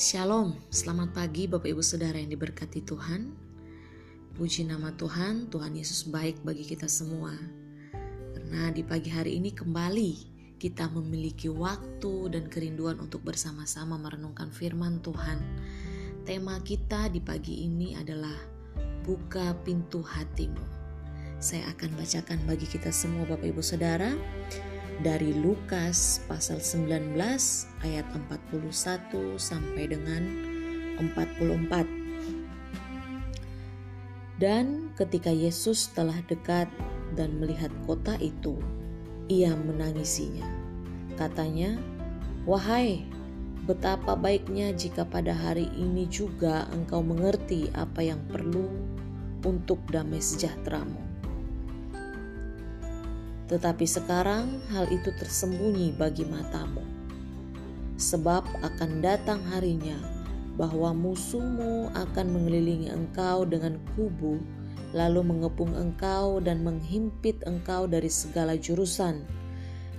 Shalom, selamat pagi Bapak Ibu Saudara yang diberkati Tuhan. Puji nama Tuhan, Tuhan Yesus baik bagi kita semua. Karena di pagi hari ini kembali kita memiliki waktu dan kerinduan untuk bersama-sama merenungkan firman Tuhan. Tema kita di pagi ini adalah buka pintu hatimu. Saya akan bacakan bagi kita semua Bapak Ibu Saudara dari Lukas pasal 19 ayat 41 sampai dengan 44. Dan ketika Yesus telah dekat dan melihat kota itu, ia menangisinya. Katanya, "Wahai, betapa baiknya jika pada hari ini juga engkau mengerti apa yang perlu untuk damai sejahteramu." Tetapi sekarang hal itu tersembunyi bagi matamu. Sebab akan datang harinya bahwa musuhmu akan mengelilingi engkau dengan kubu, lalu mengepung engkau dan menghimpit engkau dari segala jurusan,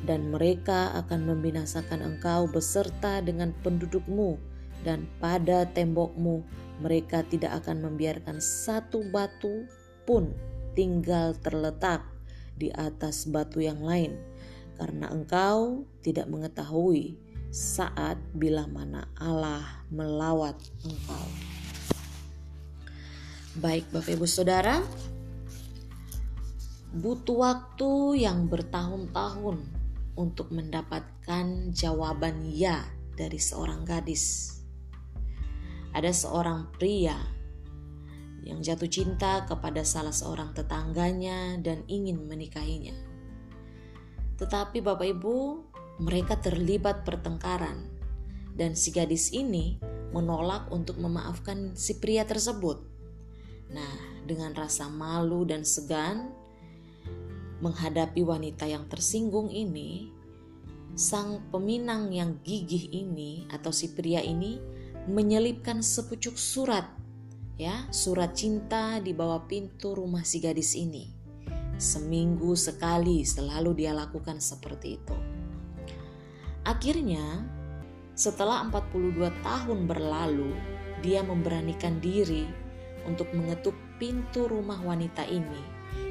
dan mereka akan membinasakan engkau beserta dengan pendudukmu, dan pada tembokmu mereka tidak akan membiarkan satu batu pun tinggal terletak di atas batu yang lain, karena engkau tidak mengetahui saat bila mana Allah melawat engkau. Baik, Bapak Ibu Saudara, butuh waktu yang bertahun-tahun untuk mendapatkan jawaban "ya" dari seorang gadis. Ada seorang pria yang jatuh cinta kepada salah seorang tetangganya dan ingin menikahinya. Tetapi Bapak Ibu, mereka terlibat pertengkaran dan si gadis ini menolak untuk memaafkan si pria tersebut. Nah, dengan rasa malu dan segan menghadapi wanita yang tersinggung ini, sang peminang yang gigih ini atau si pria ini menyelipkan sepucuk surat ya surat cinta di bawah pintu rumah si gadis ini. Seminggu sekali selalu dia lakukan seperti itu. Akhirnya, setelah 42 tahun berlalu, dia memberanikan diri untuk mengetuk pintu rumah wanita ini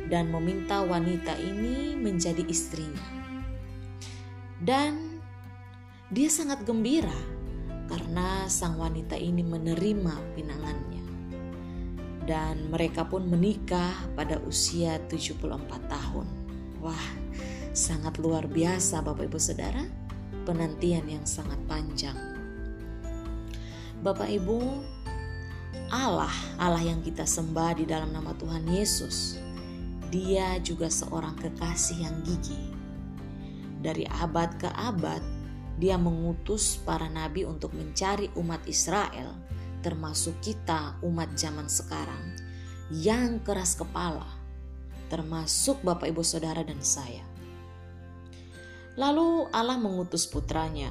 dan meminta wanita ini menjadi istrinya. Dan dia sangat gembira karena sang wanita ini menerima pinangannya dan mereka pun menikah pada usia 74 tahun. Wah, sangat luar biasa Bapak Ibu Saudara, penantian yang sangat panjang. Bapak Ibu, Allah, Allah yang kita sembah di dalam nama Tuhan Yesus, dia juga seorang kekasih yang gigih. Dari abad ke abad, dia mengutus para nabi untuk mencari umat Israel termasuk kita umat zaman sekarang yang keras kepala, termasuk Bapak Ibu Saudara dan saya. Lalu Allah mengutus putranya.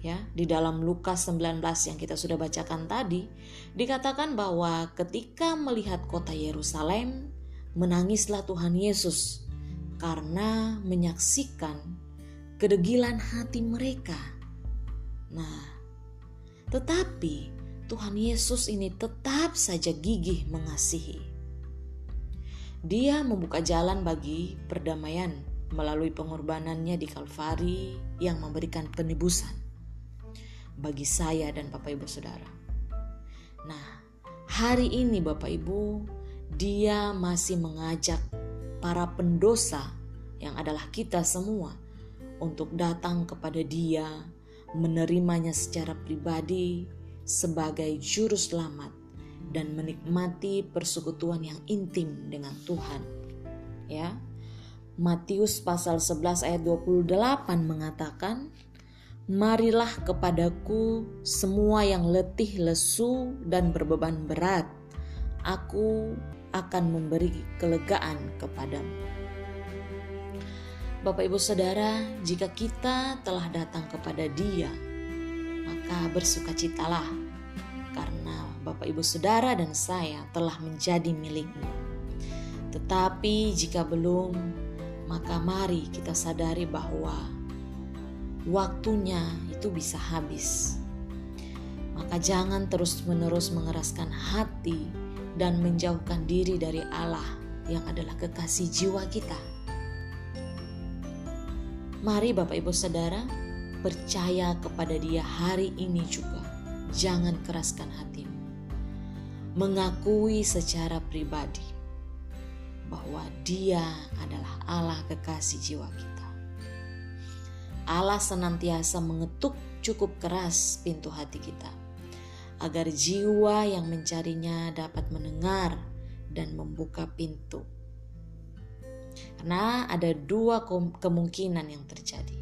Ya, di dalam Lukas 19 yang kita sudah bacakan tadi, dikatakan bahwa ketika melihat kota Yerusalem, menangislah Tuhan Yesus karena menyaksikan kedegilan hati mereka. Nah, tetapi Tuhan Yesus ini tetap saja gigih mengasihi. Dia membuka jalan bagi perdamaian melalui pengorbanannya di Kalvari yang memberikan penebusan bagi saya dan Bapak Ibu Saudara. Nah, hari ini Bapak Ibu, dia masih mengajak para pendosa yang adalah kita semua untuk datang kepada dia, menerimanya secara pribadi, sebagai juru selamat dan menikmati persekutuan yang intim dengan Tuhan. Ya. Matius pasal 11 ayat 28 mengatakan, Marilah kepadaku semua yang letih lesu dan berbeban berat, aku akan memberi kelegaan kepadamu. Bapak Ibu Saudara, jika kita telah datang kepada Dia, maka bersukacitalah karena Bapak Ibu Saudara dan saya telah menjadi miliknya. Tetapi jika belum, maka mari kita sadari bahwa waktunya itu bisa habis. maka jangan terus-menerus mengeraskan hati dan menjauhkan diri dari Allah yang adalah kekasih jiwa kita. Mari Bapak Ibu Saudara percaya kepada dia hari ini juga. Jangan keraskan hatimu. Mengakui secara pribadi bahwa dia adalah Allah kekasih jiwa kita. Allah senantiasa mengetuk cukup keras pintu hati kita agar jiwa yang mencarinya dapat mendengar dan membuka pintu. Karena ada dua kemungkinan yang terjadi.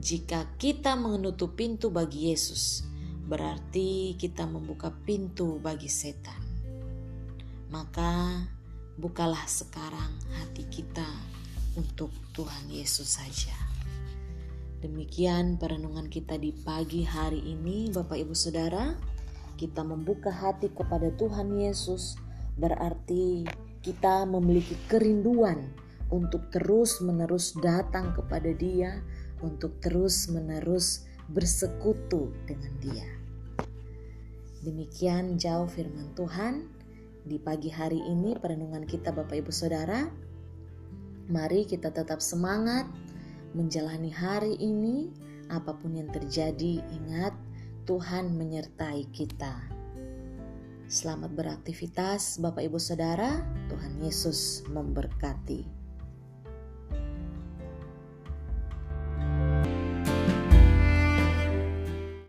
Jika kita menutup pintu bagi Yesus, berarti kita membuka pintu bagi setan. Maka bukalah sekarang hati kita untuk Tuhan Yesus saja. Demikian perenungan kita di pagi hari ini, Bapak Ibu Saudara kita membuka hati kepada Tuhan Yesus, berarti kita memiliki kerinduan untuk terus-menerus datang kepada Dia, untuk terus-menerus bersekutu dengan Dia. Demikian jauh firman Tuhan di pagi hari ini perenungan kita Bapak Ibu Saudara. Mari kita tetap semangat menjalani hari ini apa pun yang terjadi ingat Tuhan menyertai kita. Selamat beraktivitas, Bapak Ibu Saudara. Tuhan Yesus memberkati.